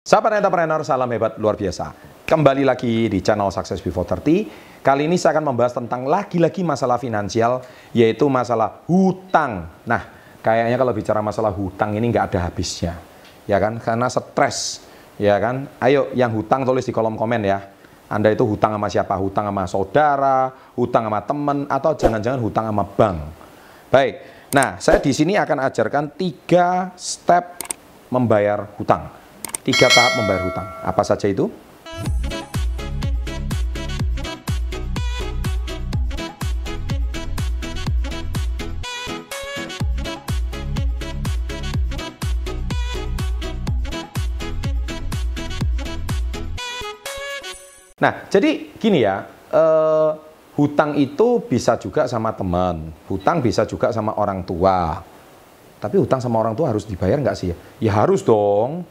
Sahabat entrepreneur, salam hebat luar biasa. Kembali lagi di channel Success Before 30. Kali ini saya akan membahas tentang lagi-lagi masalah finansial, yaitu masalah hutang. Nah, kayaknya kalau bicara masalah hutang ini nggak ada habisnya. Ya kan? Karena stres. Ya kan? Ayo yang hutang tulis di kolom komen ya. Anda itu hutang sama siapa? Hutang sama saudara, hutang sama teman, atau jangan-jangan hutang sama bank. Baik. Nah, saya di sini akan ajarkan tiga step membayar hutang tiga tahap membayar hutang. Apa saja itu? Nah, jadi gini ya, eh, hutang itu bisa juga sama teman, hutang bisa juga sama orang tua. Tapi hutang sama orang tua harus dibayar nggak sih? Ya harus dong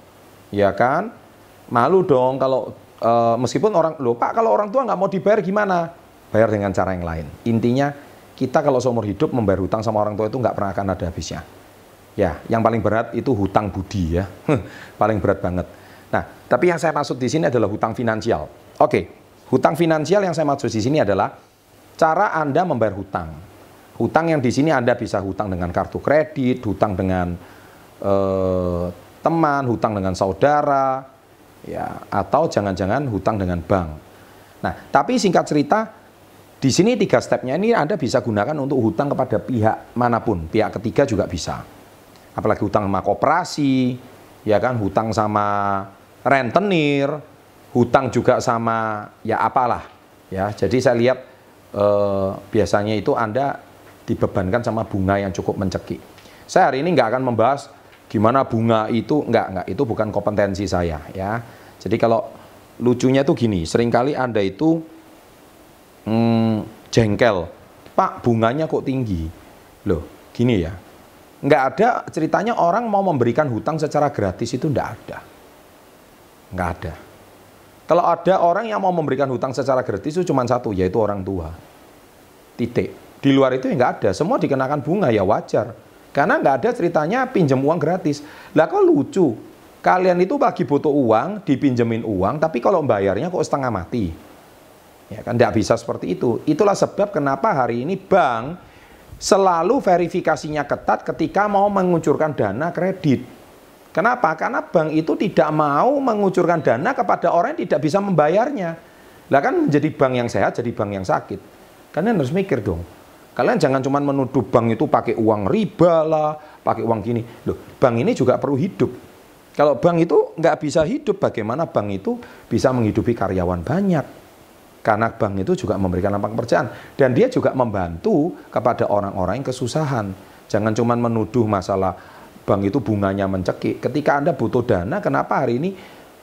ya kan? Malu dong kalau e, meskipun orang lupa Pak kalau orang tua nggak mau dibayar gimana? Bayar dengan cara yang lain. Intinya kita kalau seumur hidup membayar hutang sama orang tua itu nggak pernah akan ada habisnya. Ya, yang paling berat itu hutang budi ya, paling berat banget. Nah, tapi yang saya maksud di sini adalah hutang finansial. Oke, hutang finansial yang saya maksud di sini adalah cara Anda membayar hutang. Hutang yang di sini Anda bisa hutang dengan kartu kredit, hutang dengan eh, teman, hutang dengan saudara, ya atau jangan-jangan hutang dengan bank. Nah, tapi singkat cerita, di sini tiga stepnya ini Anda bisa gunakan untuk hutang kepada pihak mana pun, pihak ketiga juga bisa. Apalagi hutang sama koperasi, ya kan, hutang sama rentenir, hutang juga sama ya apalah. Ya, jadi saya lihat eh, biasanya itu Anda dibebankan sama bunga yang cukup mencekik. Saya hari ini nggak akan membahas gimana bunga itu? Enggak enggak. Itu bukan kompetensi saya ya. Jadi kalau lucunya tuh gini sering kali anda itu hmm, jengkel. Pak bunganya kok tinggi? Loh gini ya. Nggak ada ceritanya orang mau memberikan hutang secara gratis itu enggak ada. Nggak ada. Kalau ada orang yang mau memberikan hutang secara gratis itu cuma satu yaitu orang tua. Titik. Di luar itu ya nggak ada. Semua dikenakan bunga ya wajar karena nggak ada ceritanya pinjam uang gratis. Lah kok lucu? Kalian itu bagi butuh uang, dipinjemin uang, tapi kalau bayarnya kok setengah mati. Ya kan nggak bisa seperti itu. Itulah sebab kenapa hari ini bank selalu verifikasinya ketat ketika mau mengucurkan dana kredit. Kenapa? Karena bank itu tidak mau mengucurkan dana kepada orang yang tidak bisa membayarnya. Lah kan menjadi bank yang sehat jadi bank yang sakit. Kalian harus mikir dong. Kalian jangan cuma menuduh bank itu pakai uang riba lah, pakai uang gini. Loh, bank ini juga perlu hidup. Kalau bank itu nggak bisa hidup, bagaimana bank itu bisa menghidupi karyawan banyak? Karena bank itu juga memberikan lapangan pekerjaan. Dan dia juga membantu kepada orang-orang yang kesusahan. Jangan cuma menuduh masalah bank itu bunganya mencekik. Ketika Anda butuh dana, kenapa hari ini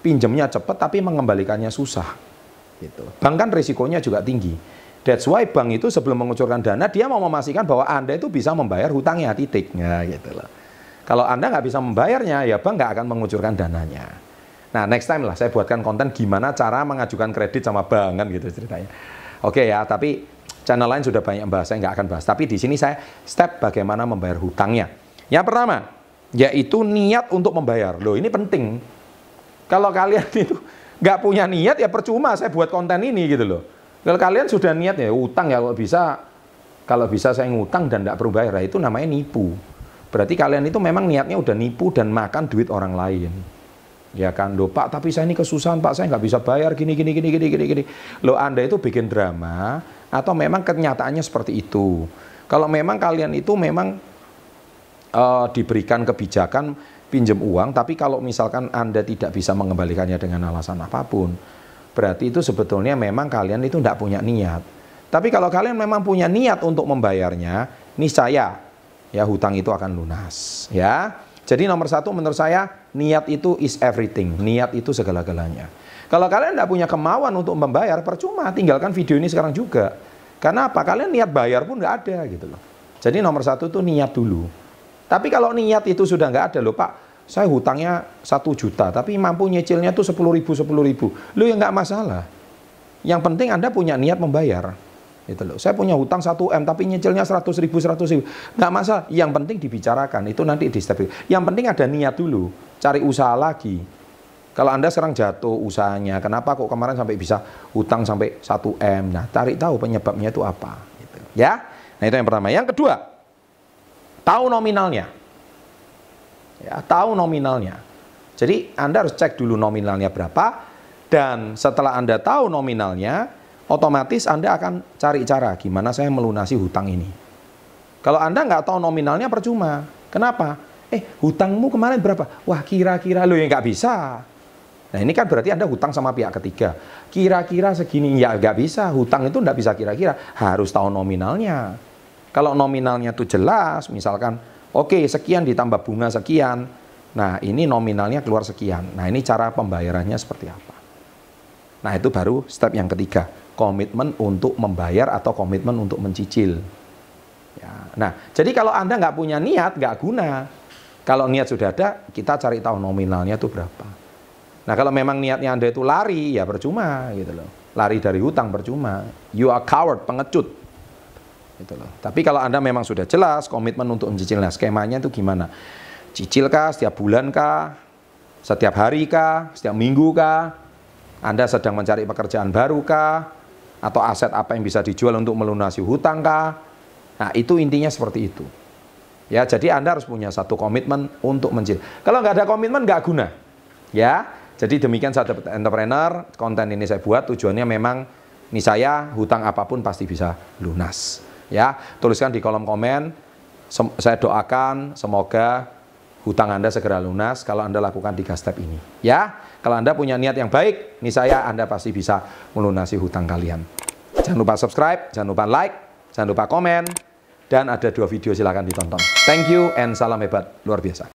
pinjamnya cepat tapi mengembalikannya susah? Gitu. Bank kan risikonya juga tinggi. That's why bank itu sebelum mengucurkan dana dia mau memastikan bahwa Anda itu bisa membayar hutangnya titiknya gitu loh. Kalau Anda nggak bisa membayarnya ya bank nggak akan mengucurkan dananya. Nah next time lah saya buatkan konten gimana cara mengajukan kredit sama bank kan gitu ceritanya. Oke ya tapi channel lain sudah banyak bahas saya nggak akan bahas. Tapi di sini saya step bagaimana membayar hutangnya. Yang pertama yaitu niat untuk membayar. Loh ini penting. Kalau kalian itu nggak punya niat ya percuma saya buat konten ini gitu loh. Kalau kalian sudah niat ya utang ya kalau bisa kalau bisa saya ngutang dan tidak perlu bayar, itu namanya nipu. Berarti kalian itu memang niatnya udah nipu dan makan duit orang lain. Ya kan, lo Pak, tapi saya ini kesusahan Pak, saya nggak bisa bayar gini gini gini gini gini gini. Lo Anda itu bikin drama atau memang kenyataannya seperti itu. Kalau memang kalian itu memang uh, diberikan kebijakan pinjam uang, tapi kalau misalkan Anda tidak bisa mengembalikannya dengan alasan apa pun, berarti itu sebetulnya memang kalian itu tidak punya niat. Tapi kalau kalian memang punya niat untuk membayarnya, niscaya ya hutang itu akan lunas. Ya, jadi nomor satu menurut saya niat itu is everything. Niat itu segala-galanya. Kalau kalian tidak punya kemauan untuk membayar, percuma tinggalkan video ini sekarang juga. Karena apa? Kalian niat bayar pun nggak ada gitu loh. Jadi nomor satu itu niat dulu. Tapi kalau niat itu sudah nggak ada loh Pak, saya hutangnya satu juta, tapi mampu nyicilnya tuh sepuluh ribu, sepuluh ribu. Lu ya nggak masalah. Yang penting Anda punya niat membayar. Gitu loh. Saya punya hutang 1 M, tapi nyicilnya 100 ribu, 100 ribu. Nggak masalah. Yang penting dibicarakan. Itu nanti di step Yang penting ada niat dulu. Cari usaha lagi. Kalau Anda sekarang jatuh usahanya, kenapa kok kemarin sampai bisa hutang sampai 1 M? Nah, cari tahu penyebabnya itu apa. Gitu. Ya, nah itu yang pertama. Yang kedua, tahu nominalnya. Ya, tahu nominalnya. Jadi Anda harus cek dulu nominalnya berapa, dan setelah Anda tahu nominalnya, otomatis Anda akan cari cara gimana saya melunasi hutang ini. Kalau Anda nggak tahu nominalnya percuma. Kenapa? Eh, hutangmu kemarin berapa? Wah, kira-kira lo yang nggak bisa. Nah ini kan berarti Anda hutang sama pihak ketiga. Kira-kira segini, ya nggak bisa. Hutang itu nggak bisa kira-kira. Harus tahu nominalnya. Kalau nominalnya itu jelas, misalkan, oke sekian ditambah bunga sekian. Nah ini nominalnya keluar sekian. Nah ini cara pembayarannya seperti apa. Nah itu baru step yang ketiga. Komitmen untuk membayar atau komitmen untuk mencicil. Ya. Nah jadi kalau Anda nggak punya niat, nggak guna. Kalau niat sudah ada, kita cari tahu nominalnya itu berapa. Nah kalau memang niatnya Anda itu lari, ya percuma gitu loh. Lari dari hutang percuma. You are coward, pengecut. Gitu loh. Tapi kalau Anda memang sudah jelas komitmen untuk mencicilnya, skemanya itu gimana? Cicil kah, setiap bulan kah, setiap hari kah, setiap minggu kah? Anda sedang mencari pekerjaan baru kah? Atau aset apa yang bisa dijual untuk melunasi hutang kah? Nah itu intinya seperti itu. Ya, jadi Anda harus punya satu komitmen untuk mencicil. Kalau nggak ada komitmen nggak guna. Ya, jadi demikian saya dapat entrepreneur, konten ini saya buat tujuannya memang ini saya hutang apa pun pasti bisa lunas. Ya, tuliskan di kolom komen. Saya doakan semoga hutang Anda segera lunas kalau Anda lakukan tiga step ini. Ya, kalau Anda punya niat yang baik, ini saya Anda pasti bisa melunasi hutang kalian. Jangan lupa subscribe, jangan lupa like, jangan lupa komen, dan ada dua video silahkan ditonton. Thank you and salam hebat luar biasa.